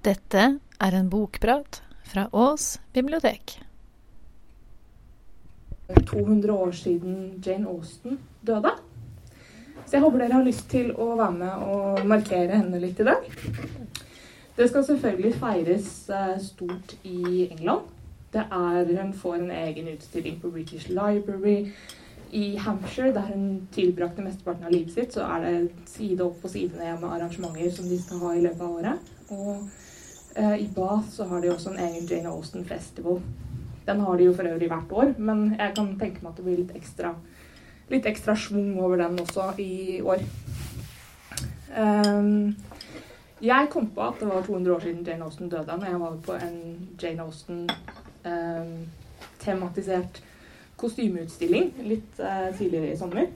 Dette er en bokprat fra Ås bibliotek. 200 år siden Jane Austen døde. Så jeg håper dere har lyst til å være med og markere henne litt i dag. Det skal selvfølgelig feires eh, stort i England. Det er, hun får en egen utstilling på British Library. I Hampshire, der hun tilbrakte mesteparten av livet sitt, så er det side opp og side ned med arrangementer som de skal ha i løpet av året. Og i Bath så har de også en egen Jane Austen Festival. Den har de jo for øvrig hvert år, men jeg kan tenke meg at det blir litt ekstra, litt ekstra schwung over den også i år. Um, jeg kom på at det var 200 år siden Jane Austen døde, når jeg var på en Jane Austen-tematisert um, kostymeutstilling litt uh, tidligere i sommer.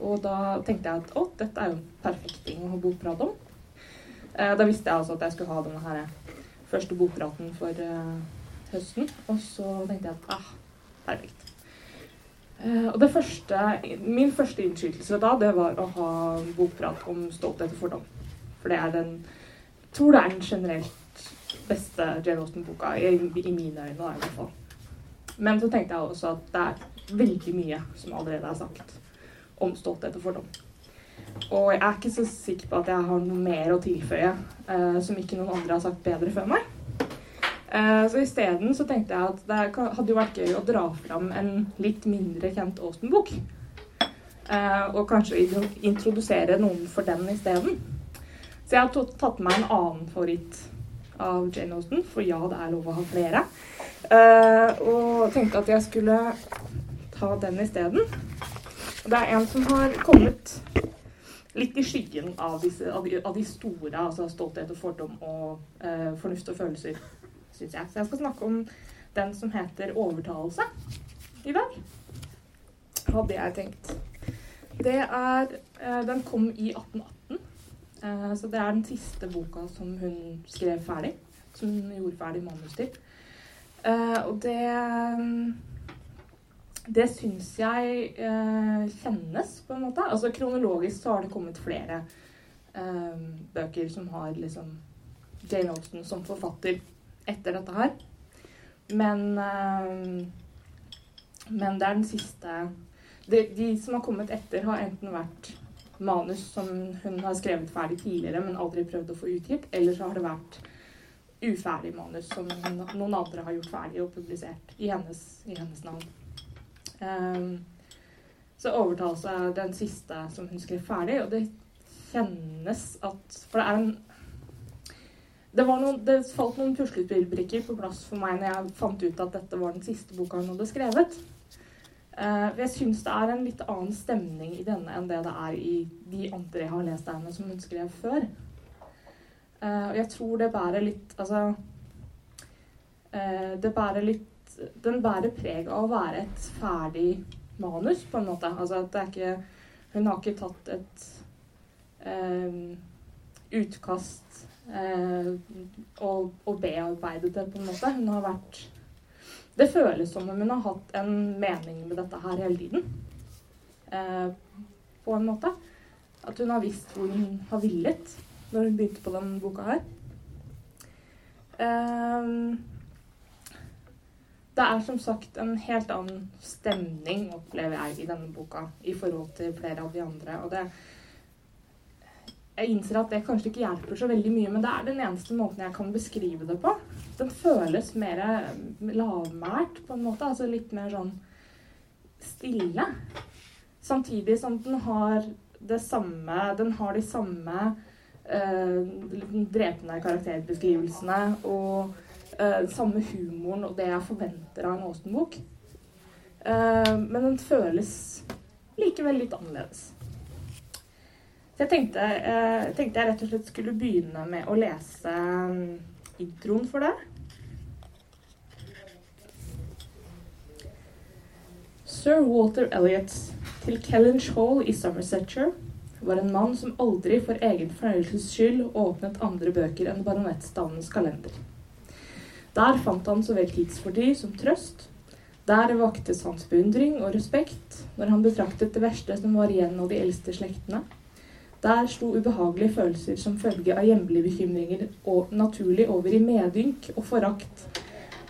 Og da tenkte jeg at å, dette er jo en perfekt ting å ha bokprat om. Uh, da visste jeg altså at jeg skulle ha denne her første bokpraten for uh, høsten. Og så tenkte jeg at ah, perfekt. Og det første, min første innskytelse da, det var å ha bokprat om stolthet og fordom. For det er den tror det er den generelt beste Jane Austen-boka, i, i mine øyne, da, i hvert fall. Men så tenkte jeg også at det er veldig mye som allerede er sagt om stolthet og fordom. Og jeg er ikke så sikker på at jeg har noe mer å tilføye uh, som ikke noen andre har sagt bedre før meg. Uh, så isteden så tenkte jeg at det hadde jo vært gøy å dra fram en litt mindre kjent Austen-bok. Uh, og kanskje introdusere noen for den isteden. Så jeg har tatt med en annen favoritt av Jane Austen, for ja, det er lov å ha flere. Uh, og tenkte at jeg skulle ta den isteden. Det er en som har kommet litt i skyggen av, disse, av, de, av de, store, altså stolthet og fordom og eh, fornuft og følelser, syns jeg. Så jeg skal snakke om den som heter 'Overtalelse' i dag. Hadde jeg tenkt. Det er eh, Den kom i 1818. så det er den siste boka som hun skrev ferdig. Som hun gjorde ferdig manus til. Uh, og det Det syns jeg eh, kjennes, på en måte. Altså Kronologisk så har det kommet flere eh, bøker som har liksom Jane Austen som forfatter etter dette her. Men Men det er den siste de, de som har kommet etter, har enten vært manus som hun har skrevet ferdig tidligere, men aldri prøvd å få utgitt, eller så har det vært uferdig manus som noen andre har gjort ferdig og publisert i hennes, i hennes navn. Um, så overtales jeg den siste som hun skrev ferdig, og det kjennes at For det er en det, noen, det falt noen puslespillbrikker på plass for meg når jeg fant ut at dette var den siste boka hun hadde skrevet. Uh, jeg syns det er en litt annen stemning i denne enn det det er i de andre jeg har lest av henne som hun skrev før. Uh, og jeg tror det bærer litt Altså uh, Det bærer litt Den bærer preg av å være et ferdig manus, på en måte. Altså at det er ikke Hun har ikke tatt et um, utkast og, og bearbeidet det, på en måte. Hun har vært Det føles som om hun har hatt en mening med dette her hele tiden. på en måte. At hun har visst hvor hun har villet når hun begynte på denne boka her. Um, det er som sagt en helt annen stemning, opplever jeg, i denne boka i forhold til flere av de andre. Og det Jeg innser at det kanskje ikke hjelper så veldig mye, men det er den eneste måten jeg kan beskrive det på. Den føles mer lavmælt, på en måte. Altså litt mer sånn stille. Samtidig som den har det samme Den har de samme øh, drepende karakterbeskrivelsene og uh, samme humoren og det jeg forventer av en Austen-bok. Uh, men den føles likevel litt annerledes. Så jeg tenkte, jeg tenkte, jeg rett og slett skulle begynne med å lese um, introen for det. Sir Walter Elliot til Kellynch Hall i Somersetshire var en mann som aldri for egen fornøyelses skyld åpnet andre bøker enn baronettstandens kalender. Der fant han så vel tidsfordriv som trøst. Der vaktes hans beundring og respekt når han betraktet det verste som var igjen av de eldste slektene. Der slo ubehagelige følelser som følge av hjemlige bekymringer og naturlig over i medynk og forakt,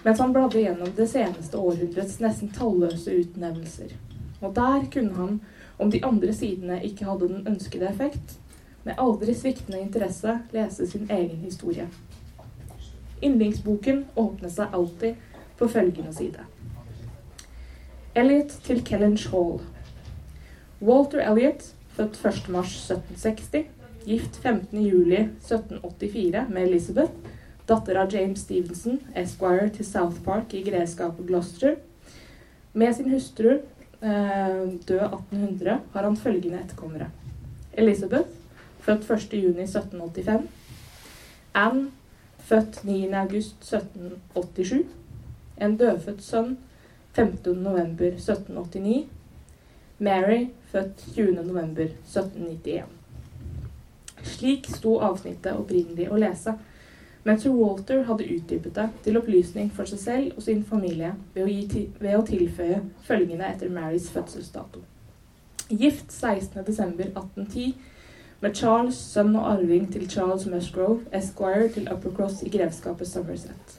mens han bladde gjennom det seneste århundrets nesten talløse utnevnelser. Og der kunne han, om de andre sidene ikke hadde den ønskede effekt, med aldri sviktende interesse lese sin egen historie. Yndlingsboken åpner seg alltid på følgende side. Elliot til Kellenge Hall. Walter Elliot, født 1.3.1760, gift 15.07.1784 med Elizabeth, datter av James Stevenson, esquire til South Park i greskapet Gloucester. Med sin hustru, eh, død 1800, har han følgende etterkommere. Elizabeth, født 1.6.1785. Anne, født 9.8.1787. En dødfødt sønn 15.11.1789. Mary, født 20.11.1791. Slik sto avsnittet opprinnelig å lese, men sir Walter hadde utdypet det til opplysning for seg selv og sin familie ved å, gi, ved å tilføye følgende etter Marys fødselsdato. Gift 16.12.1810 med Charles, sønn og arving til Charles Musgrove, esquire til Uppercross i grevskapet Somerset.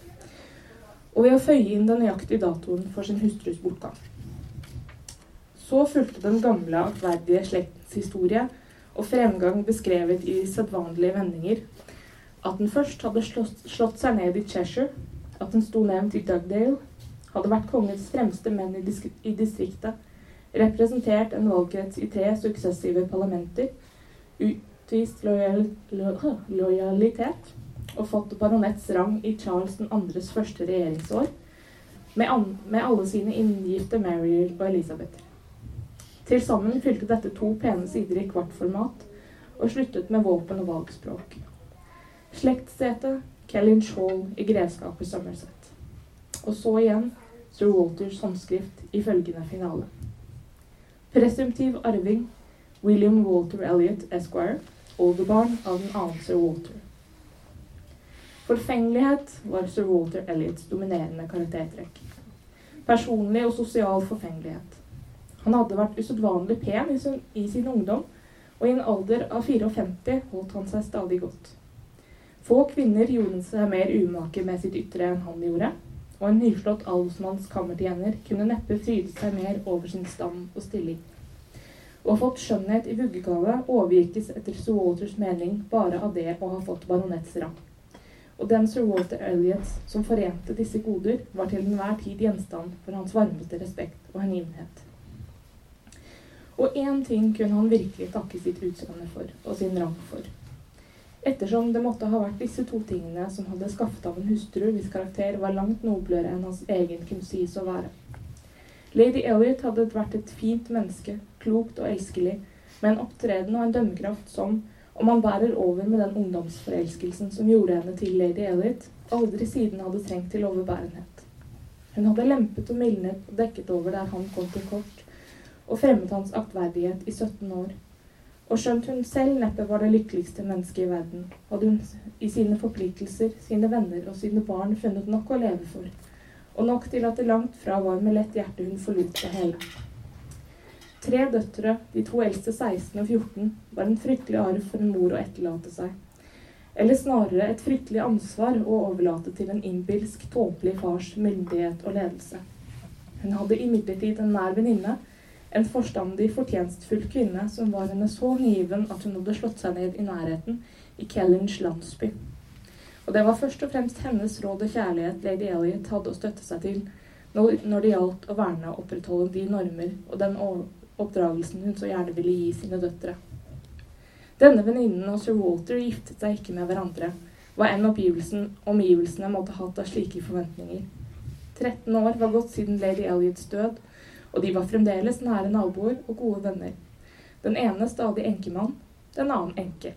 Og ved å føye inn den nøyaktige datoen for sin hustrus bortgang. Så fulgte den gamle, aktverdige slektens historie og fremgang beskrevet i sedvanlige vendinger. At den først hadde slått, slått seg ned i Cheshire, at den sto nevnt i Dugdale, hadde vært kongens fremste menn i, distriktet, representert en valgkrets i tre suksessive parlamenter, utvist lojal, lo, lojalitet og fått baronets rang i Charles 2.s første regjeringsår, med, an, med alle sine inngifte Mary og Elisabeth. Til sammen fylte dette to pene sider i kvartformat og sluttet med våpen og valgspråk. Slektssete Kellynch Hall i grevskapet Somerset. Og så igjen sir Walters håndskrift i følgende finale. Presumptiv arving William Walter Elliot Esquire, oldebarn av den annen sir Walter. Forfengelighet var sir Walter Elliots dominerende karaktertrekk. Personlig og sosial forfengelighet. Han hadde vært usedvanlig pen i sin, i sin, ungdom, og i en alder av 54 holdt han seg stadig godt. Få kvinner gjorde seg mer umake med sitt ytre enn han gjorde, og en nyslått adelsmanns kammertjener kunne neppe fryde seg mer over sin stand og stilling. Å ha fått skjønnhet i vuggegave overgikes etter Sir Walters mening bare av det å ha fått baronets rang og den sir Walter Elliot som forente disse goder, var til enhver tid gjenstand for hans varmeste respekt og hengivenhet. Og én ting kunne han virkelig takke sitt utseende for, og sin rang for. Ettersom det måtte ha vært disse to tingene som hadde skaffet av en hustru hvis karakter var langt noblere enn hans egen kunne sies å være. Lady Elliot hadde vært et fint menneske, klokt og elskelig, med en opptreden og en dømmekraft som, om man bærer over med den ungdomsforelskelsen som gjorde henne til lady Elliot, aldri siden hadde trengt til overbærenhet. Hun hadde lempet og mildnet og dekket over der han kom til kort, og fremmet hans aktverdighet i 17 år. Og skjønt hun selv neppe var det lykkeligste mennesket i verden, hadde hun i sine forpliktelser, sine venner og sine barn funnet nok å leve for, og nok til at det langt fra var med lett hjerte hun forlot det hele. Tre døtre, de to eldste 16 og 14, var en fryktelig arv for en mor å etterlate seg. Eller snarere et fryktelig ansvar å overlate til en innbilsk, tåpelig fars myndighet og ledelse. Hun hadde imidlertid en nær venninne, en forstandig, fortjenstfull kvinne som var henne så niven at hun hadde slått seg ned i nærheten i Kellinge landsby. Og det var først og fremst hennes råd og kjærlighet lady Elliot hadde å støtte seg til når det gjaldt å verne og opprettholde de normer og den oppdragelsen hun så gjerne ville gi sine døtre. Denne venninnen og sir Walter giftet seg ikke med hverandre, hva enn omgivelsene måtte ha hatt av slike forventninger. 13 år var gått siden lady Elliots død, og de var fremdeles nære naboer og gode venner. Den ene stadig enkemann, den annen enke.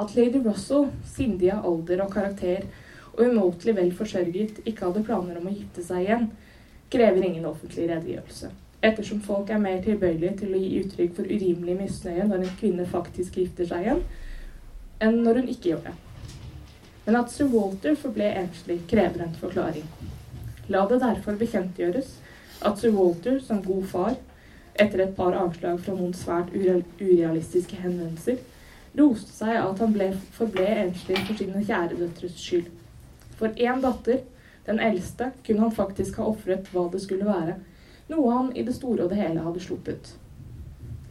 At lady Russell, sindig av alder og karakter og umåtelig vel forsørget, ikke hadde planer om å gifte seg igjen, krever ingen offentlig redegjørelse ettersom folk er mer tilbøyelige til å gi uttrykk for urimelig misnøye når en kvinne faktisk gifter seg igjen, enn når hun ikke gjør det. Men at sir Walter forble enslig, krever en forklaring. La det derfor bekjentgjøres at sir Walter som god far, etter et par avslag fra noen svært urealistiske henvendelser, roste seg at han ble, forble enslig for sine kjære døtres skyld. For én datter, den eldste, kunne han faktisk ha ofret hva det skulle være, noe han i det store og det hele hadde sluppet.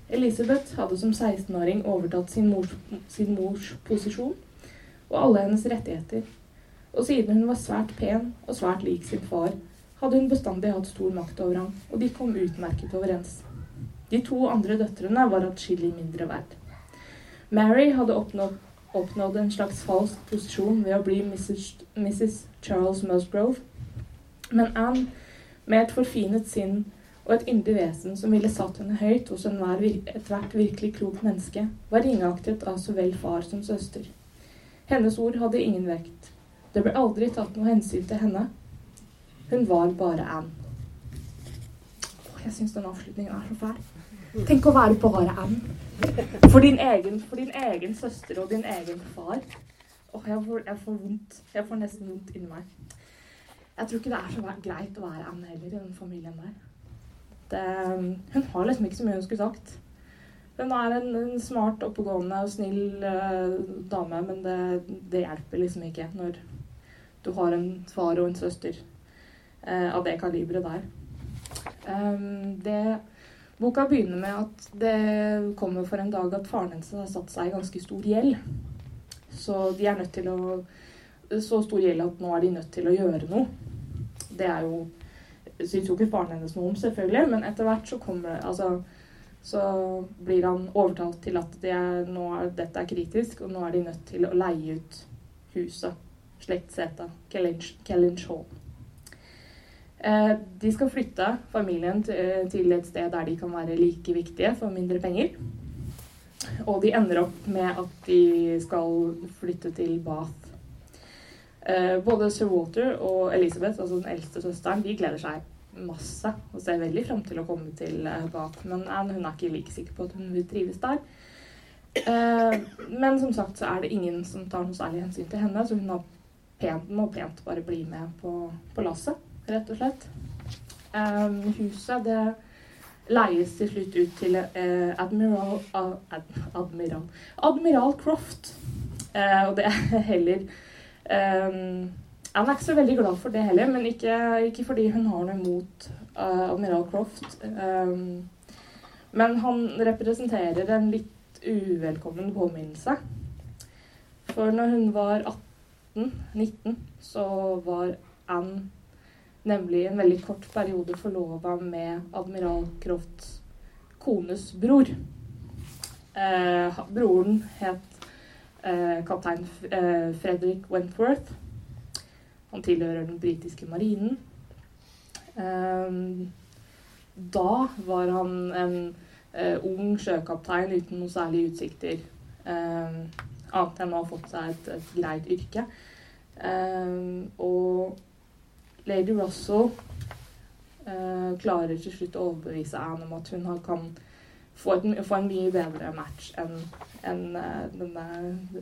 Elisabeth hadde som 16-åring overtatt sin mors, sin mors posisjon og alle hennes rettigheter, og siden hun var svært pen og svært lik sin far, hadde hun bestandig hatt stor makt over ham, og de kom utmerket overens. De to andre døtrene var atskillig mindre verd. Mary hadde oppnådd, oppnådd, en slags falsk posisjon ved å bli Mrs. Mrs. Charles Musgrove, men Anne, med et forfinet sinn og et yndig vesen som ville satt henne høyt hos ethvert virkelig klokt menneske, var ringeaktet av så vel far som søster. Hennes ord hadde ingen vekt. Det ble aldri tatt noe hensyn til henne. Hun var bare Anne. jeg syns den avslutningen er så fæl. Tenk å være bare Anne. For din egen, for din egen søster og din egen far. Åh, jeg får, jeg får vondt. Jeg får nesten vondt inni meg. Jeg tror ikke det er så greit å være Anne heller i den familien der. Det, hun har liksom ikke så mye hun skulle sagt. Hun er en, en smart, oppegående og snill uh, dame, men det, det, hjelper liksom ikke når du har en far og en søster uh, av det kaliberet der. Um, det Boka begynner med at det kommer for en dag at faren hennes har satt seg i ganske stor gjeld. Så de er nødt til å Så stor gjeld at nå er de nødt til å gjøre noe. Det er jo Syns jo ikke faren hennes noe om, selvfølgelig, men etter hvert så kommer Altså så blir han overtalt til at det er, er, dette er kritisk, og nå er de nødt til å leie ut huset. Slektsseta. Kellinch Hall. Eh, de skal flytte familien eh, til et sted der de kan være like viktige for mindre penger. Og de ender opp med at de skal flytte til Bath. Eh, både sir Walter og Elizabeth, altså den eldste søsteren, de gleder seg masse og ser veldig fram til å komme til Bath. Men hun er ikke like sikker på at hun vil trives der. Men som sagt så er det ingen som tar noe særlig hensyn til henne, så hun pent, må pent bare bli med på, på lasset rett og slett. Um, huset det leies til slutt ut til uh, Admiral, uh, Admiral, Admiral Croft. Uh, og det er heller um, Han er ikke så veldig glad for det heller, men ikke, ikke fordi hun har noe imot Admiral Croft. Um, men han representerer en litt uvelkommen påminnelse. For når hun var 18-19, så var Anne nemlig en veldig kort periode forlova med admiral Crofts kones bror. Eh, broren het eh, kaptein eh, Frederick Wentworth. Han tilhører den britiske marinen. Eh, da var han en eh, ung sjøkaptein uten noe særlig utsikter. Eh, annet enn å ha fått seg et, et greit yrke. og Lady Russell uh, klarer til slutt å overbevise Anne om at hun kan få, et, få en mye bedre match enn en, uh, denne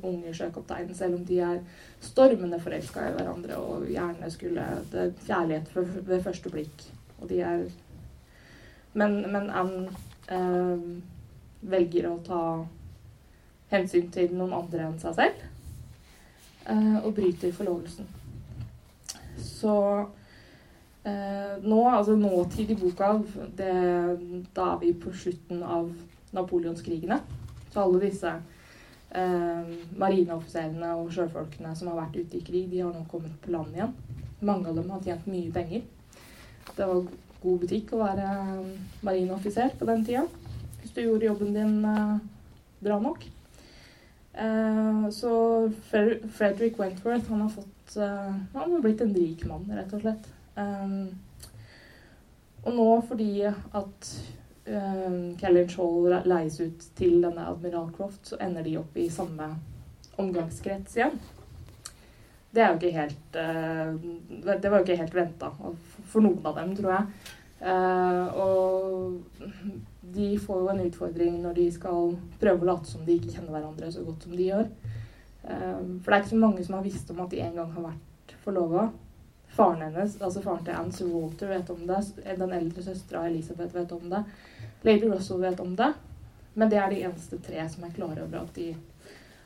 unge sjøkapteinen, selv om de er stormende forelska i hverandre og gjerne skulle Det kjærlighet ved første blikk. Og de er Men, men Anne uh, velger å ta hensyn til noen andre enn seg selv. og bryter forlovelsen. Så eh, nå, altså nåtid i boka, det, da er vi på slutten av napoleonskrigene. Så alle disse eh, marineoffiserene og sjøfolkene som har vært ute i krig, de har nå kommet på land igjen. Mange av dem har tjent mye penger. Det var god butikk å være marineoffiser på den tida. Hvis du gjorde jobben din eh, bra nok. Eh, så Frederick Wentworth han har fått uh, han har blitt en rik mann, rett og slett. Um, og nå fordi at um, Kellynch Hall leies ut til denne Admiral Croft, så ender de opp i samme omgangskrets igjen. Det er jo ikke helt uh, Det var jo ikke helt venta for noen av dem, tror jeg. Uh, og de får jo en utfordring når de skal prøve å late som de ikke kjenner hverandre så godt som de gjør. Um, for det er ikke så mange som har visst om at de en gang har vært forlova. Faren hennes, altså faren til Anne Walter, vet om det. Den eldre søstera Elisabeth vet om det. Lady Russell vet om det, men det er de eneste tre som er klare over at, de,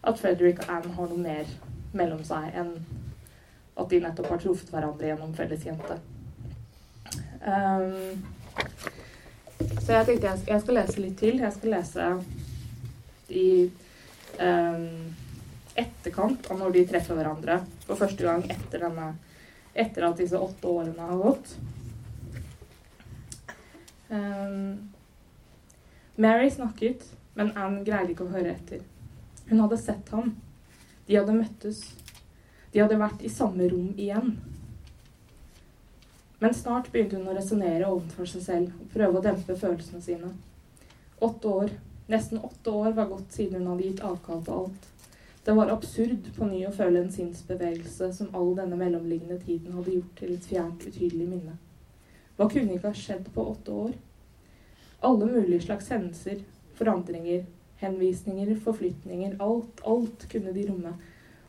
at Frederick og Anne har noe mer mellom seg enn at de nettopp har truffet hverandre gjennom felles jente. Um, så jeg tenkte jeg, jeg skal lese litt til. Jeg skal lese i um, etterkant av når de treffer hverandre for første gang etter, denne, etter at disse åtte årene har gått. Um, Mary snakket, men Anne greide ikke å høre etter. Hun hadde sett ham. De hadde møttes. De hadde vært i samme rom igjen. Men snart begynte hun å resonnere overfor seg selv og prøve å dempe følelsene sine. Åtte år, nesten åtte år var gått siden hun hadde gitt avkall på alt. Det var absurd på ny å føle en sinnsbevegelse som all denne mellomliggende tiden hadde gjort til et fjernt, utydelig minne. Hva kunne ikke ha skjedd på åtte år? Alle mulige slags hendelser, forandringer, henvisninger, forflytninger, alt, alt kunne de romme.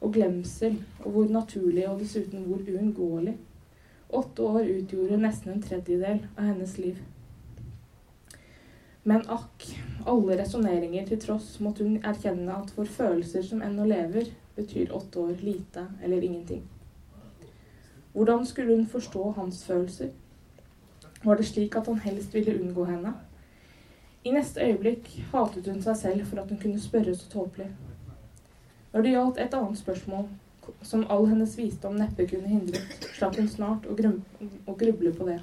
Og glemsel, og hvor naturlig og dessuten hvor uunngåelig. Åtte år utgjorde nesten en tredjedel av hennes liv. Men akk, alle resonneringer til tross måtte hun erkjenne at for følelser som ennå lever, betyr åtte år lite eller ingenting. Hvordan skulle hun forstå hans følelser? Var det slik at han helst ville unngå henne? I neste øyeblikk hatet hun seg selv for at hun kunne spørre så tåpelig. Når det gjaldt et annet spørsmål, som all hennes visdom neppe kunne hindret, slapp hun snart å, gruble på det.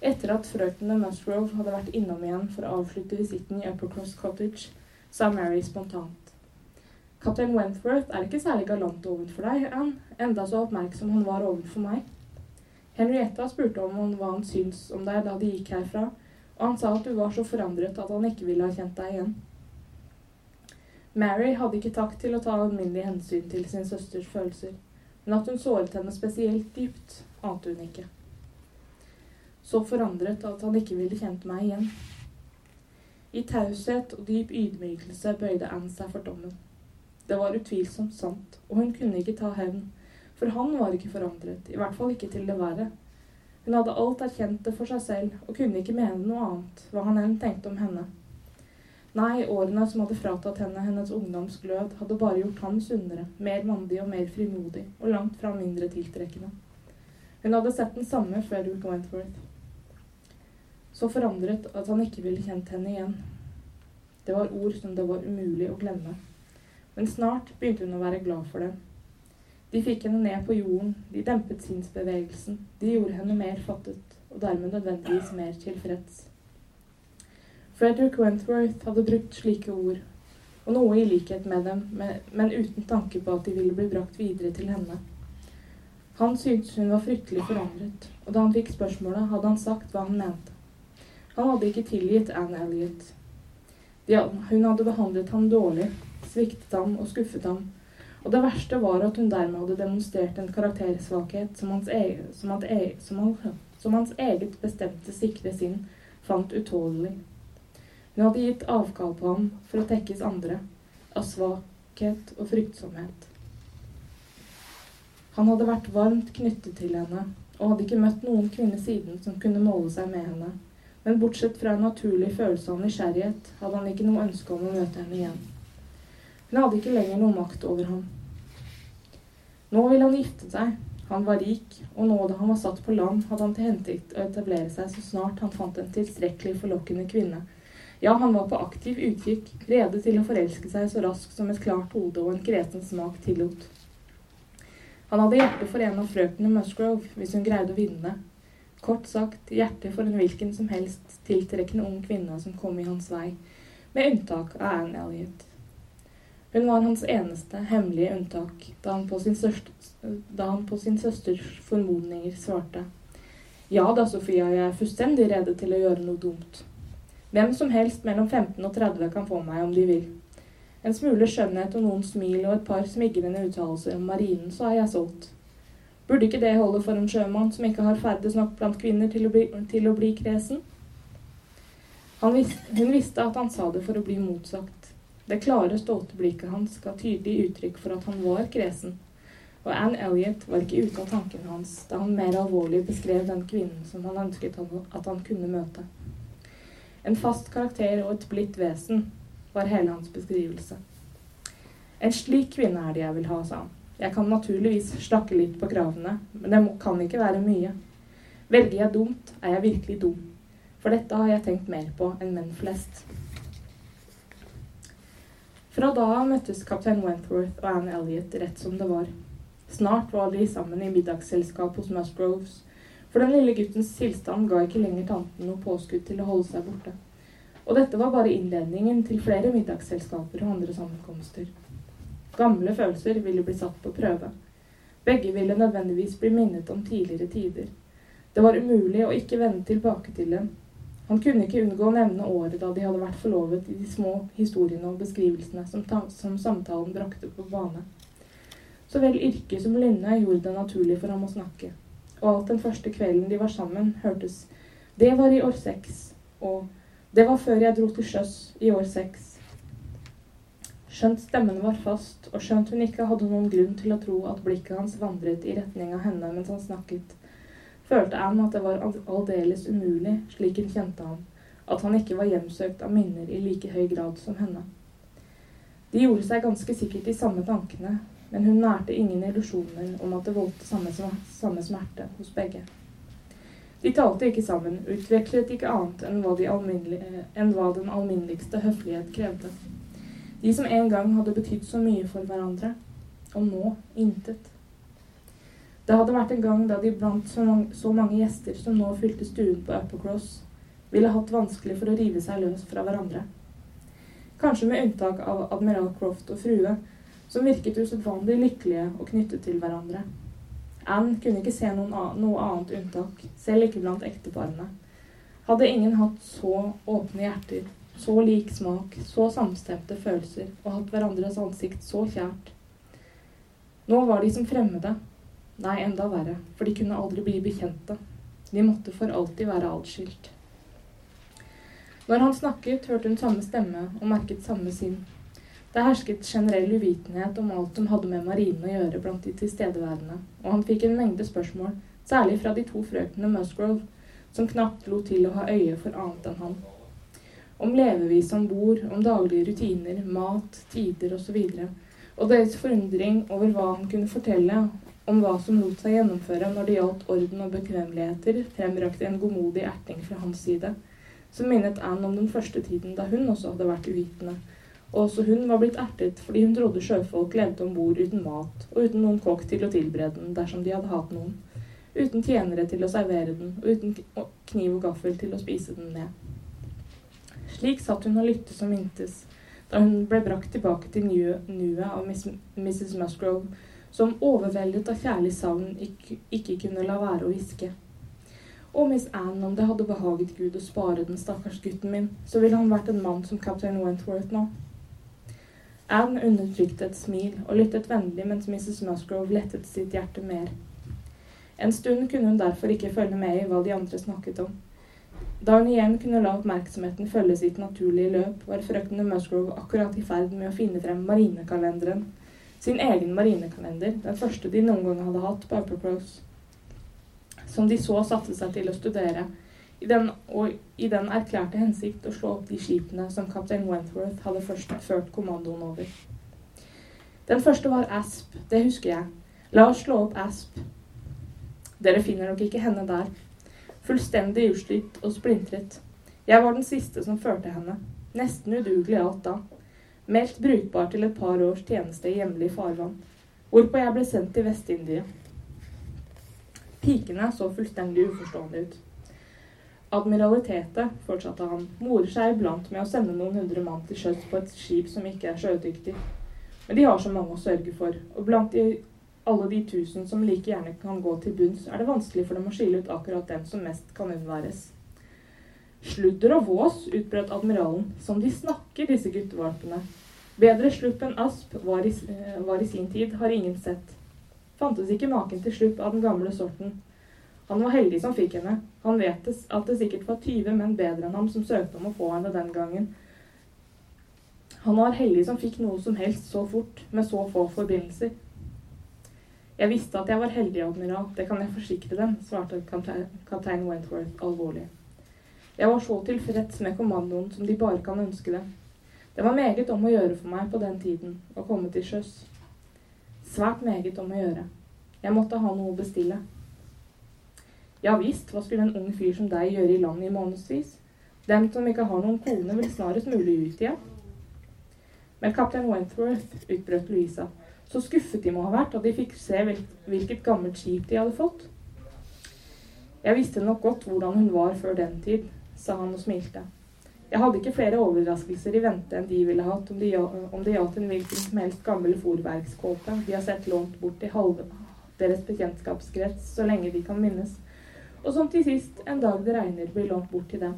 Etter at frøkene Musgrove hadde vært innom igjen for å avslutte visitten i Uppercross Cottage, sa Mary spontant. Kaptein Wentworth er ikke særlig galant overfor deg, Anne, enda så oppmerksom han var overfor meg. Henrietta spurte om hva han syntes om deg da de gikk herfra, og han sa at du var så forandret at han ikke ville ha kjent deg igjen. Mary hadde ikke takt til å ta alminnelig hensyn til sin søsters følelser, men at hun såret henne spesielt dypt, ante hun ikke så forandret at han ikke ville kjent meg igjen. I taushet og dyp ydmykelse bøyde Anne seg for dommen. Det var utvilsomt sant, og hun kunne ikke ta hevn, for han var ikke forandret, i hvert fall ikke til det verre. Hun hadde alt erkjent det for seg selv, og kunne ikke mene noe annet, hva han enn tenkte om henne. Nei, årene som hadde fratatt henne hennes ungdomsglød, hadde bare gjort ham sunnere, mer mandig og mer frimodig, og langt fra mindre tiltrekkende. Hun hadde sett den samme Frederick Wentworth så forandret at han ikke ville kjent henne igjen. Det var ord som det var umulig å glemme. Men snart begynte hun å være glad for det. De fikk henne ned på jorden, de dempet sinnsbevegelsen, de gjorde henne mer fattet, og dermed nødvendigvis mer tilfreds. Frederick Wentworth hadde brukt slike ord, og noe i likhet med dem, men uten tanke på at de ville bli brakt videre til henne. Han syntes hun var fryktelig forandret, og da han fikk spørsmålet, hadde han sagt hva han mente. Han hadde ikke tilgitt Anne Elliot. hun hadde behandlet ham dårlig, sviktet ham og skuffet ham. Og det verste var at hun dermed hadde demonstrert en karaktersvakhet som hans, eget, som, e som, han, som hans eget bestemte, sikre sinn fant utålelig. Hun hadde gitt avkall på ham for å tekkes andre, av svakhet og fryktsomhet. Han hadde vært varmt knyttet til henne, og hadde ikke møtt noen kvinne siden som kunne måle seg med henne men bortsett fra en naturlig følelse av nysgjerrighet hadde han ikke noe ønske om å møte henne igjen. Hun hadde ikke lenger noe makt over ham. Nå ville han gifte seg. Han var rik, og nå da han var satt på land, hadde han til hensikt å etablere seg så snart han fant en tilstrekkelig forlokkende kvinne. Ja, han var på aktiv utkikk, rede til å forelske seg så raskt som et klart hode og en kresen smak tillot. Han hadde hjerte for en av frøkene Musgrove, hvis hun greide å vinne, Kort sagt hjertet for en hvilken som helst tiltrekkende ung kvinne som kom i hans vei, med unntak av Anne Elliot. Hun var hans eneste hemmelige unntak da han på sin, største, da han på sin søsters formodninger svarte. Ja da, Sofia, jeg er fullstendig rede til å gjøre noe dumt. Hvem som helst mellom 15 og 30 kan få meg om de vil. En smule skjønnhet og noen smil og et par smigrende uttalelser om marinen, så er jeg solgt. Burde ikke det holde for en sjømann som ikke har ferdes nok blant kvinner til å bli, til å bli kresen? Visste, hun visste at han sa det for å bli motsagt. Det klare, stolte blikket hans ga tydelig uttrykk for at han var kresen. Og Anne Elliot var ikke ute av tankene hans da han mer alvorlig beskrev den kvinnen som han ønsket at han kunne møte. En fast karakter og et blidt vesen, var hele hans beskrivelse. En slik kvinne er det jeg vil ha, sa han. Jeg kan naturligvis slakke litt på kravene, men det kan ikke være mye. Velger jeg dumt, er jeg virkelig dum. For dette har jeg tenkt mer på enn menn flest. Fra da av møttes kaptein Wentworth og Anne Elliot rett som det var. Snart var de sammen i middagsselskap hos Musgroves, for den lille guttens tilstand ga ikke lenger tanten noe påskudd til å holde seg borte. Og dette var bare innledningen til flere middagsselskaper og andre sammenkomster. Gamle følelser ville bli satt på prøve. Begge ville nødvendigvis bli minnet om tidligere tider. Det var umulig å ikke vende tilbake til dem. Han kunne ikke unngå å nevne året da de hadde vært forlovet i de små historiene og beskrivelsene som, som samtalen brakte på bane. Så vel yrke som lynne gjorde det naturlig for ham å snakke. Og alt den første kvelden de var sammen, hørtes Det var i år seks, og Det var før jeg dro til sjøs i år seks. Skjønt stemmen var fast, og skjønt hun ikke hadde noen grunn til å tro at blikket hans vandret i retning av henne mens han snakket, følte Anne at det var aldeles umulig, slik hun kjente ham, at han ikke var hjemsøkt av minner i like høy grad som henne. De gjorde seg ganske sikkert de samme tankene, men hun nærte ingen illusjoner om at det voldte samme, smerte hos begge. De talte ikke sammen, utvekslet ikke annet enn hva, de enn hva den alminneligste høflighet krevde. De som en gang hadde betydd så mye for hverandre, og nå intet. Det hadde vært en gang da de blant så mange, gjester som nå fylte stuen på Uppercross, ville hatt vanskelig for å rive seg løs fra hverandre. Kanskje med unntak av admiral Croft og frue, som virket usedvanlig lykkelige og knyttet til hverandre. Anne kunne ikke se noe annet unntak, selv ikke blant ekteparene. Hadde ingen hatt så åpne hjerter så lik smak, så samstemte følelser og hatt hverandres ansikt så kjært. Nå var de som fremmede. Nei, enda verre, for de kunne aldri bli bekjente. De måtte for alltid være atskilt. Når han snakket, hørte hun samme stemme og merket samme sinn. Det hersket generell uvitenhet om alt som hadde med marinen å gjøre blant de tilstedeværende, og han fikk en mengde spørsmål, særlig fra de to frøkene Musgrove, som knapt lot til å ha øye for annet enn han om levevis om bord, om daglige rutiner, mat, tider osv. Og, og deres forundring over hva han kunne fortelle om hva som lot seg gjennomføre når det gjaldt orden og bekvemmeligheter, fremrakte en godmodig erting fra hans side, som minnet Anne om den første tiden da hun også hadde vært uvitende. Og også hun var blitt ertet fordi hun trodde sjøfolk levde om bord uten mat, og uten noen kokk til å tilberede den dersom de hadde hatt noen, uten tjenere til å servere den, og uten kniv og gaffel til å spise den med. Slik satt hun og lyttet som intes, da hun ble brakt tilbake til nuet av Miss, Mrs. Musgrove, som overveldet av kjærlig savn ikke, ikke kunne la være å hviske. Og Miss Anne, om det hadde behaget Gud å spare den stakkars gutten min, så ville han vært en mann som kaptein Wentworth nå. Anne undertrykte et smil og lyttet vennlig mens Mrs. Musgrove lettet sitt hjerte mer. En stund kunne hun derfor ikke følge med i hva de andre snakket om. Da hun igjen kunne la oppmerksomheten følge sitt naturlige løp, var frøken Musgrove akkurat i ferd med å finne frem marinekalenderen. Sin egen marinekalender, den første de noen gang hadde hatt på Uppercross. Som de så satte seg til å studere, i den, og i den erklærte hensikt å slå opp de skipene som kaptein Wentworth hadde først ført kommandoen over. Den første var Asp, det husker jeg. La oss slå opp Asp. Dere finner nok ikke henne der, Fullstendig utslitt og splintret. Jeg var den siste som førte henne. Nesten udugelig alt da. Meldt brukbar til et par års tjeneste i hjemlig farvann. Hvorpå jeg ble sendt til Vest-India. Pikene så fullstendig uforstående ut. Admiralitetet, fortsatte han, morer seg iblant med å sende noen hundre mann til sjøs på et skip som ikke er sjødyktig. Men de har så mange å sørge for, og blant de alle de tusen som like gjerne kan gå til bunns, er det vanskelig for dem å skille ut akkurat den som mest kan unnværes. Sludder og vås, utbrøt admiralen, som de snakker, disse guttevalpene. Bedre slupp enn asp var i, eh, var i sin tid, har ingen sett. Fantes ikke maken til slupp av den gamle sorten. Han var heldig som fikk henne. Han vet at det sikkert var 20 menn bedre enn ham som søkte om å få henne den gangen. Han var heldig som fikk noe som helst så fort, med så få forbindelser. Jeg visste at jeg var heldig, admiral, det kan jeg forsikre dem, svarte kaptein Wentworth alvorlig. Jeg var så tilfreds med kommandoen som de bare kan ønske det. Det var meget om å gjøre for meg på den tiden å komme til sjøs. Svært meget om å gjøre. Jeg måtte ha noe å bestille. Ja visst, hva skulle en ung fyr som deg gjøre i land i månedsvis? Den som ikke har noen kone, vil snarest mulig ut igjen. Men kaptein Wentworth, utbrøt Louisa, så skuffet de må ha vært da de fikk se hvilket gammelt skip de hadde fått. Jeg visste nok godt hvordan hun var før den tid, sa han og smilte. Jeg hadde ikke flere overraskelser i vente enn de ville hatt om det gjaldt en hvilken som helst gammel forverkskåpe de har sett lånt bort i halve deres bekjentskapskrets så lenge de kan minnes, og som til sist, en dag det regner, blir lånt bort til dem.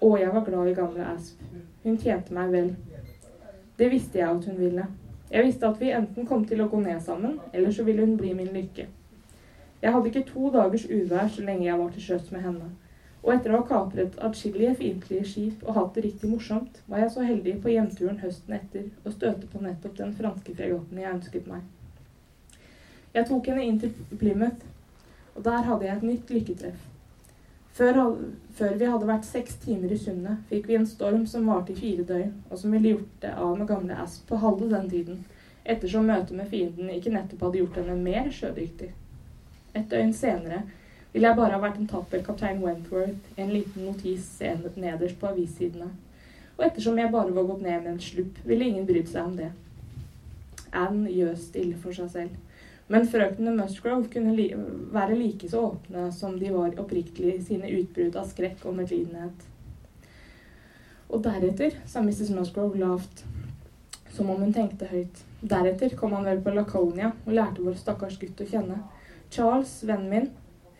Og jeg var glad i gamle Asp. Hun tjente meg vel. Det visste jeg at hun ville. Jeg visste at vi enten kom til å gå ned sammen, eller så ville hun bli min lykke. Jeg hadde ikke to dagers uvær så lenge jeg var til sjøs med henne. Og etter å ha kapret atskillige fiendtlige skip og hatt det riktig morsomt, var jeg så heldig på hjemturen høsten etter å støte på nettopp den franske fregatten jeg ønsket meg. Jeg tok henne inn til Plymouth, og der hadde jeg et nytt lykketreff. Før, før, vi hadde vært seks timer i sundet, fikk vi en storm som varte i fire døgn, og som ville gjort det av med gamle Asp på halve den tiden, ettersom møtet med fienden ikke nettopp hadde gjort henne mer sjødyktig. Et døgn senere ville jeg bare ha vært en tapper kaptein Wentworth i en liten notis nederst på avissidene. Og ettersom jeg bare var gått ned med en slupp, ville ingen brydd seg om det. Anne gjøs stille for seg selv. Men frøknene Musgrove kunne li være like så åpne som de var oppriktig i sine utbrudd av skrekk og medlidenhet. Og deretter, sa Mrs. Musgrove lavt, som om hun tenkte høyt, deretter kom han vel på Laconia og lærte vår stakkars gutt å kjenne. Charles, vennen min,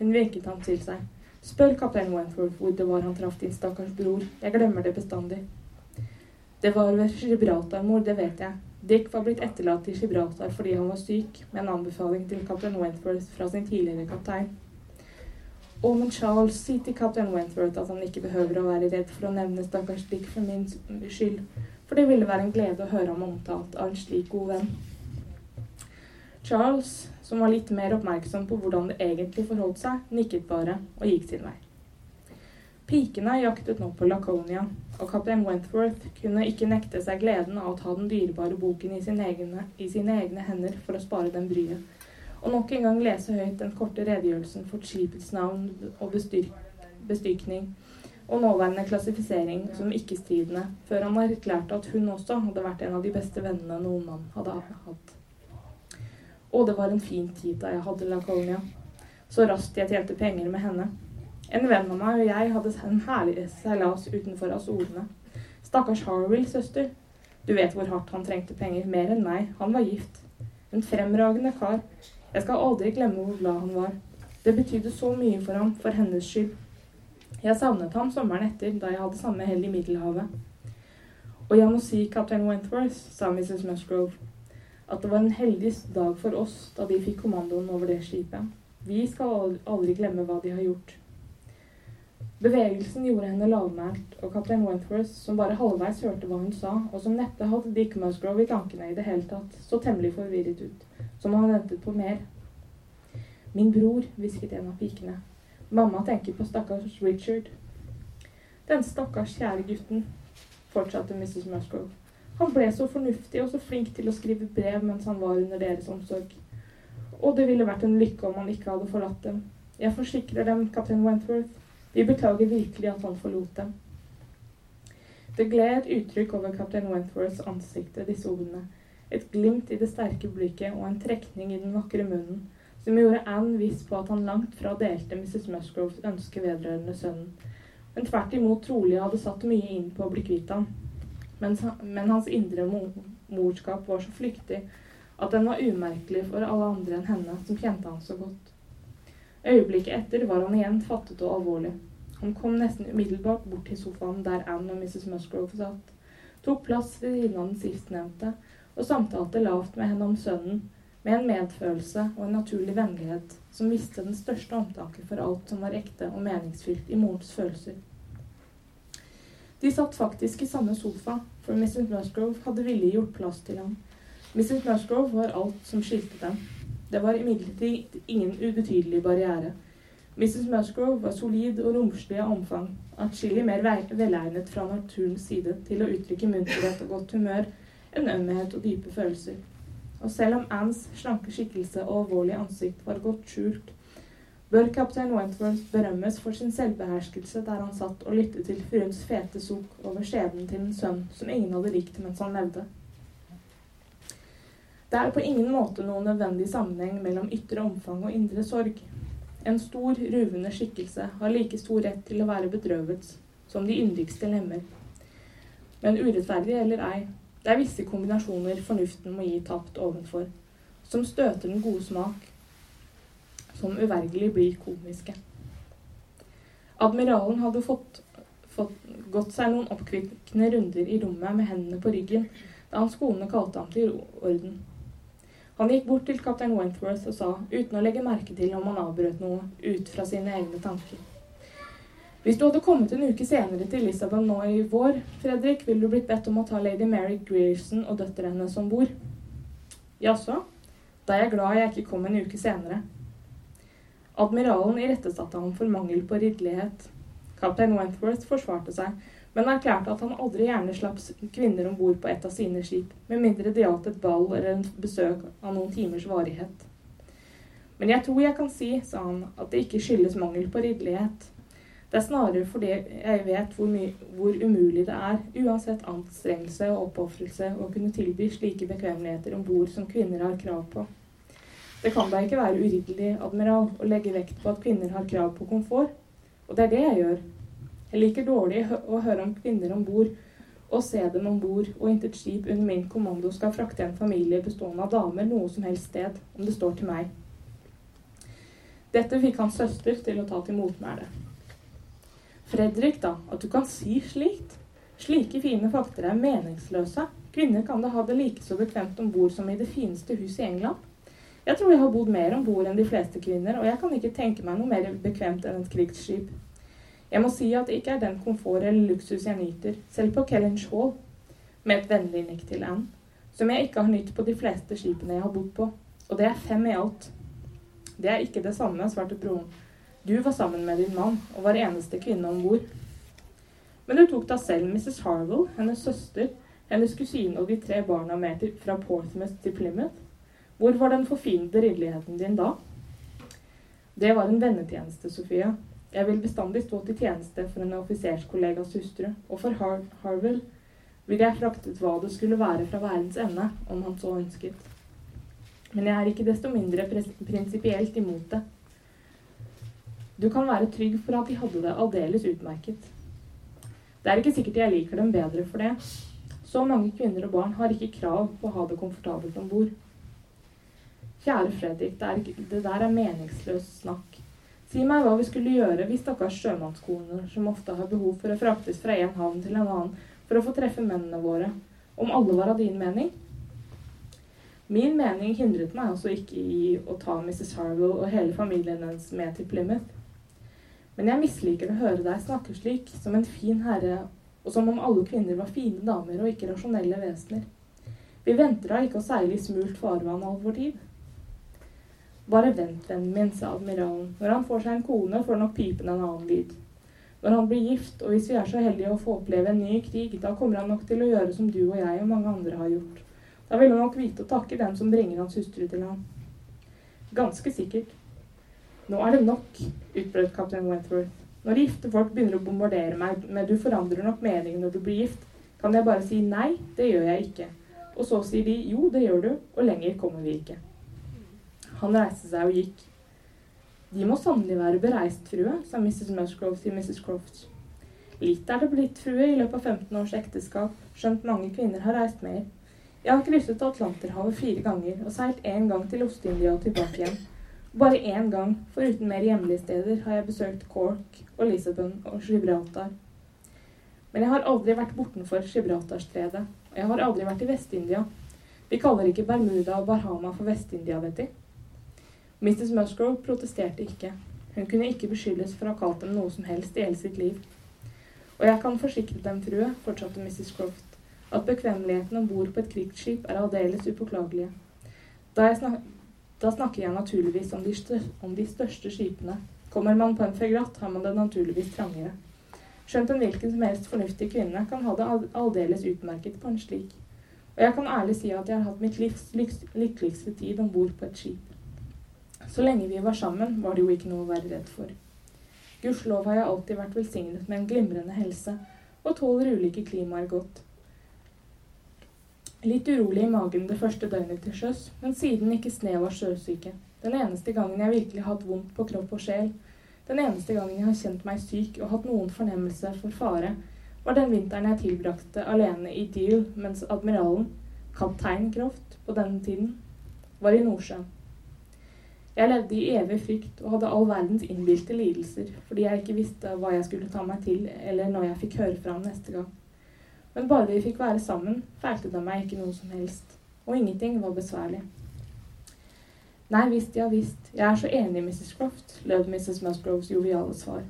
hun vinket ham til seg. Spør kaptein Wentworth hvor det var han traff din stakkars bror, jeg glemmer det bestandig. Det var ved Gibraltar, mor, det vet jeg. Dick var blitt etterlatt i Gibraltar fordi han var syk, med en anbefaling til kaptein Wentworth fra sin tidligere kaptein. Og men Charles, si til kaptein Wentworth at han ikke behøver å være redd for å nevne stakkars Dick for min skyld, for det ville være en glede å høre ham omtalt av en slik god venn. Charles, som var litt mer oppmerksom på hvordan det egentlig forholdt seg, nikket bare og gikk sin vei. Pikene jaktet nå på Laconia, og kaptein Wentworth kunne ikke nekte seg gleden av å ta den dyrebare boken i sine, egne, i sine egne hender for å spare den bryet, og nok en gang lese høyt den korte redegjørelsen for skipets navn og bestykning og nåværende klassifisering som ikke-stridende, før han erklærte at hun også hadde vært en av de beste vennene noen mann hadde hatt. Og det var en fin tid da jeg hadde Laconia, så raskt jeg tjente penger med henne. En venn av meg og jeg hadde en herlig seilas utenfor Azorene. Stakkars Harwill, søster. Du vet hvor hardt han trengte penger. Mer enn meg. Han var gift. En fremragende kar. Jeg skal aldri glemme hvor glad han var. Det betydde så mye for ham, for hennes skyld. Jeg savnet ham sommeren etter, da jeg hadde samme hell i Middelhavet. Og jeg må si, kaptein Wentworth, sa Mrs. Musgrove, at det var en heldig dag for oss da de fikk kommandoen over det skipet. Vi skal aldri glemme hva de har gjort. Bevegelsen gjorde henne lavmælt, og kaptein Wentworth, som bare halvveis hørte hva hun sa, og som neppe hadde Dick Musgrove i tankene i det hele tatt, så temmelig forvirret ut, som han ventet på mer. Min bror, hvisket en av pikene. Mamma tenker på stakkars Richard. Den stakkars kjære gutten, fortsatte Mrs. Musgrove. Han ble så fornuftig og så flink til å skrive brev mens han var under deres omsorg. Og det ville vært en lykke om han ikke hadde forlatt dem. Jeg forsikrer dem, kaptein Wentworth, vi beklager virkelig at han forlot dem. Det gled et uttrykk over kaptein Wentworths ansikt disse ordene. Et glimt i det sterke blikket og en trekning i den vakre munnen som gjorde Anne viss på at han langt fra delte Mrs. Musgroves ønske vedrørende sønnen, men tvert imot trolig hadde satt mye inn på å bli kvitt ham. Men, men hans indre morskap var så flyktig at den var umerkelig for alle andre enn henne, som kjente han så godt. Øyeblikket etter var han igjen fattet og alvorlig. Han kom nesten umiddelbart bort til sofaen der Anne og Mrs. Musgrove satt, tok plass ved siden av den sistnevnte og samtalte lavt med henne om sønnen, med en medfølelse og en naturlig vennlighet som viste den største omtanke for alt som var ekte og meningsfylt i morens følelser. De satt faktisk i samme sofa, for Mrs. Musgrove hadde villig gjort plass til ham. Mrs. Musgrove var alt som skilte dem. Det var imidlertid ingen ubetydelig barriere. Mrs. Musgrove var solid og romslig av omfang, atskillig mer velegnet fra naturens side til å uttrykke munterhet og godt humør enn ømhet og dype følelser. Og selv om Annes slanke skikkelse og alvorlige ansikt var godt skjult, bør kaptein Wentworth berømmes for sin selvbeherskelse der han satt og lyttet til fruens fete sukk over skjebnen til en sønn som ingen hadde likt mens han levde. Det er på ingen måte noen nødvendig sammenheng mellom ytre omfang og indre sorg. En stor, ruvende skikkelse har like stor rett til å være bedrøvet som de yndigste lemmer. Men urettferdig eller ei, det er visse kombinasjoner fornuften må gi tapt ovenfor, som støter den gode smak, som uvergelig blir komiske. Admiralen hadde fått, fått gått seg noen oppkvikkende runder i rommet med hendene på ryggen da hans kone kalte ham til orden. Han gikk bort til kaptein Wentworth og sa, uten å legge merke til om han avbrøt noe, ut fra sine egne tanker. Hvis du hadde kommet en uke senere til Lisabon nå i vår, Fredrik, ville du blitt bedt om å ta lady Mary Grierson og døtrene som bor. Jaså? Da er jeg glad jeg ikke kom en uke senere. Admiralen irettesatte ham for mangel på ridderlighet. Kaptein Wentworth forsvarte seg, men erklærte at han aldri gjerne slapp kvinner om bord på et av sine skip, med mindre det gjaldt et ball eller en besøk av noen timers varighet. Men jeg tror jeg kan si, sa han, at det ikke skyldes mangel på ridderlighet. Det er snarere fordi jeg vet hvor, hvor umulig det er, uansett anstrengelse og oppofrelse, å kunne tilby slike bekvemmeligheter om bord som kvinner har krav på. Det kan da ikke være uryddelig, admiral, å legge vekt på at kvinner har krav på komfort. Og det er det jeg gjør. Jeg liker dårlig å høre om kvinner om bord og se dem om bord, og intet skip under min kommando skal frakte en familie bestående av damer noe som helst sted, om det står til meg. Dette fikk hans søster til å ta til motmæle. Fredrik, da, at du kan si slikt? Slike fine fakter er meningsløse. Kvinner kan da ha det like så bekvemt om bord som i det fineste huset i England. Jeg tror jeg har bodd mer om bord enn de fleste kvinner, og jeg kan ikke tenke meg noe mer bekvemt enn et krigsskip. Jeg må si at det ikke er den komfort eller luksus jeg nyter, selv på Kellynch Hall, med et vennlig nikk til Anne, som jeg ikke har nytt på de fleste skipene jeg har bodd på, og det er fem i alt. Det er ikke det samme, svarte broren. Du var sammen med din mann og var eneste kvinne om bord. Men du tok da selv Mrs. Harwell, hennes søster, hennes kusine og de tre barna med fra Portsmouth til Plymouth. Hvor var den forfinede ridderligheten din da? Det var en vennetjeneste, Sofia. Jeg vil bestandig stå til tjeneste for en offiserskollegas hustru, og for Har Harwell ville jeg fraktet hva det skulle være fra verdens ende, om han så ønsket. Men jeg er ikke desto mindre prinsipielt imot det. Du kan være trygg for at de hadde det aldeles utmerket. Det er ikke sikkert jeg liker dem bedre for det. Så mange kvinner og barn har ikke krav på å ha det komfortabelt om bord. Kjære Fredrik, det, er, det der er meningsløs snakk. Si meg hva vi skulle gjøre hvis stakkars sjømannskoner, som ofte har behov for å fraktes fra en havn til en annen for å få treffe mennene våre, om alle var av din mening? Min mening hindret meg altså ikke i å ta Mrs. Harwell og hele familien hennes med til Plymouth. Men jeg misliker å høre deg snakke slik, som en fin herre, og som om alle kvinner var fine damer og ikke rasjonelle vesener. Vi venter da ikke å seile i smult farvann all vår tid. Bare vent, vennen min, sa admiralen. Når han får seg en kone, får nok pipen en annen lyd. Når han blir gift, og hvis vi er så heldige å få oppleve en ny krig, da kommer han nok til å gjøre som du og jeg og mange andre har gjort. Da vil han nok vite å takke dem som bringer hans hustru til ham. Ganske sikkert. Nå er det nok, utbrøt kaptein Wentworth. Når gifte folk begynner å bombardere meg med 'du forandrer nok mening når du blir gift', kan jeg bare si 'nei, det gjør jeg ikke'. Og så sier de 'jo, det gjør du', og lenger kommer vi ikke. Han reiste seg og gikk. De må sannelig være bereist, frue, sa Mrs. Musgrove til Mrs. Croft. Litt er det blitt, frue, i løpet av 15 års ekteskap, skjønt mange kvinner har reist mer. Jeg har krysset Atlanterhavet fire ganger og seilt én gang til Ost-India og tilbake igjen. Bare én gang, foruten mer hjemlige steder, har jeg besøkt Cork og Lisabon og Gibraltar. Men jeg har aldri vært bortenfor Gibraltarstredet, og jeg har aldri vært i Vest-India. Vi kaller ikke Bermuda og Bahama for Vest-India, vet de. Mrs. Musgrove protesterte ikke. Hun kunne ikke beskyldes for å ha kalt dem noe som helst i hele sitt liv. Og jeg kan forsikre dem, frue, fortsatte Mrs. Croft, at bekvemmeligheten om bord på et krigsskip er aldeles upåklagelige. Da, snak da, snakker jeg naturligvis om de, om de, største skipene, Kommer man på en fregatt, har man det naturligvis trangere. Skjønt en hvilken som helst fornuftig kvinne kan ha det aldeles utmerket på en slik. Og jeg kan ærlig si at jeg har hatt mitt livs lykkeligste tid om bord på et skip. Så lenge vi var sammen, var det jo ikke noe å være redd for. Gudskjelov har jeg alltid vært velsignet med en glimrende helse, og tåler ulike klimaer godt. Litt urolig i magen det første døgnet til sjøs, men siden ikke snev av sjøsyke. Den eneste gangen jeg virkelig har hatt vondt på kropp og sjel, den eneste gangen jeg har kjent meg syk og hatt noen fornemmelse for fare, var den vinteren jeg tilbrakte alene i Deal mens admiralen, kaptein Croft på denne tiden, var i Nordsjøen. Jeg levde i evig frykt og hadde all verdens innbilte lidelser fordi jeg ikke visste hva jeg skulle ta meg til, eller når jeg fikk høre fra ham neste gang. Men bare vi fikk være sammen, feilte det meg ikke noe som helst, og ingenting var besværlig. Nei visst, ja visst, jeg er så enig, Mrs. Croft, lød Mrs. Musgroves joviale svar.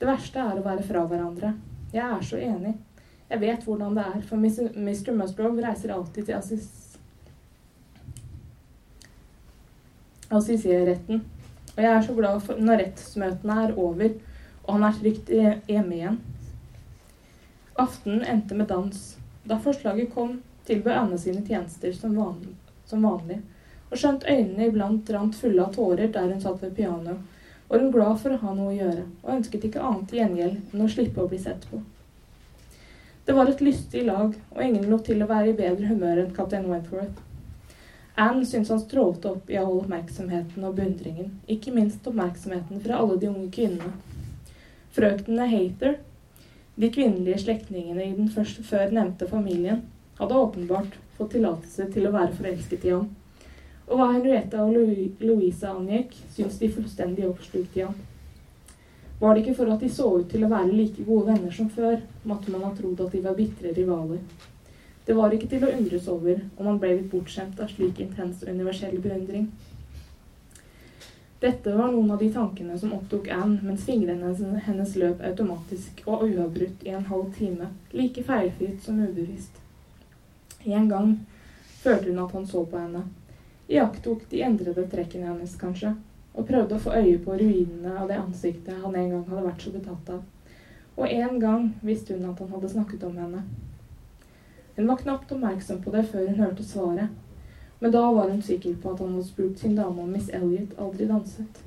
Det verste er å være fra hverandre, jeg er så enig. Jeg vet hvordan det er, for Mr. Musgrove reiser alltid til Assis... Assisi-retten. Og jeg er så glad for når rettsmøtene er over, og han er trygt hjemme igjen. Aftenen endte med dans. Da forslaget kom, tilbød Anne sine tjenester som vanlig, som vanlig. Og skjønt øynene iblant rant fulle av tårer der hun satt ved pianoet, var hun glad for å ha noe å gjøre, og ønsket ikke annet til gjengjeld enn å slippe å bli sett på. Det var et lystig lag, og ingen lot til å være i bedre humør enn kaptein Wentworth. Anne syntes han strålte opp i all oppmerksomheten og beundringen, ikke minst oppmerksomheten fra alle de unge kvinnene. Frøknene Hater, de kvinnelige slektningene i den første før nevnte familien, hadde åpenbart fått tillatelse til å være forelsket i ham og hva Henrietta og Louisa angikk, syntes de fullstendig oppslukt i ham. Var det ikke for at de så ut til å være like gode venner som før, måtte man ha trodd at de var bitre rivaler. Det var ikke til å undres over om han ble litt bortskjemt av slik intens og universell beundring. Dette var noen av de tankene som opptok Anne mens fingrene hennes løp automatisk og uavbrutt i en halv time, like feilfritt som ubevisst. En gang følte hun at han så på henne, iakttok de endrede trekkene hennes, kanskje, og prøvde å få øye på ruinene av det ansiktet han en gang hadde vært så betatt av. Og en gang visste hun at han hadde snakket om henne. Hun var knapt oppmerksom på det før hun hørte svaret, men da var hun sikker på at han hadde spurt sin dame om Miss Elliot aldri danset.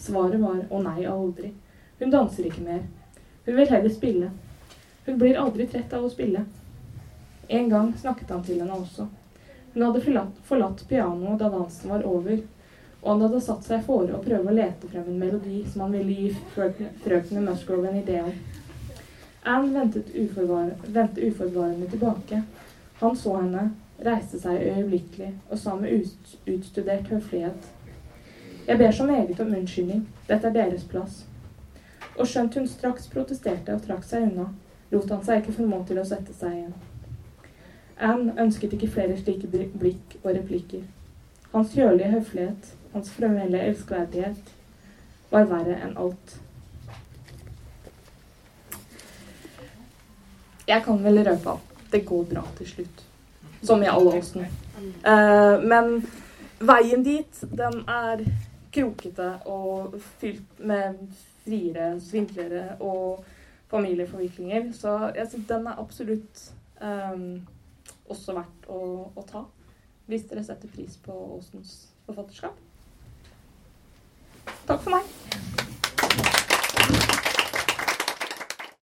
Svaret var å nei, aldri. Hun danser ikke mer. Hun vil heller spille. Hun blir aldri trett av å spille. En gang snakket han til henne også. Hun hadde forlatt, forlatt pianoet da dansen var over, og han hadde satt seg fore å prøve å lete frem en melodi som han ville gi frøkene Musgrove en idé om. Anne ventet uforvarende tilbake. Han så henne, reiste seg øyeblikkelig og sa med ut, utstudert høflighet. Jeg ber så meget om unnskyldning, dette er deres plass. Og skjønt hun straks protesterte og trakk seg unna, lot han seg ikke formå til å sette seg igjen. Anne ønsket ikke flere slike blikk og replikker. Hans kjølige høflighet, hans formelle elskverdighet, var verre enn alt. Jeg kan vel røpe at det går bra til slutt. Som i alle åsene. Uh, men veien dit, den er krokete og fylt med friere svindlere og familieforviklinger. Så jeg syns den er absolutt um, også verdt å, å ta. Hvis dere setter pris på Åsens forfatterskap. Takk for meg.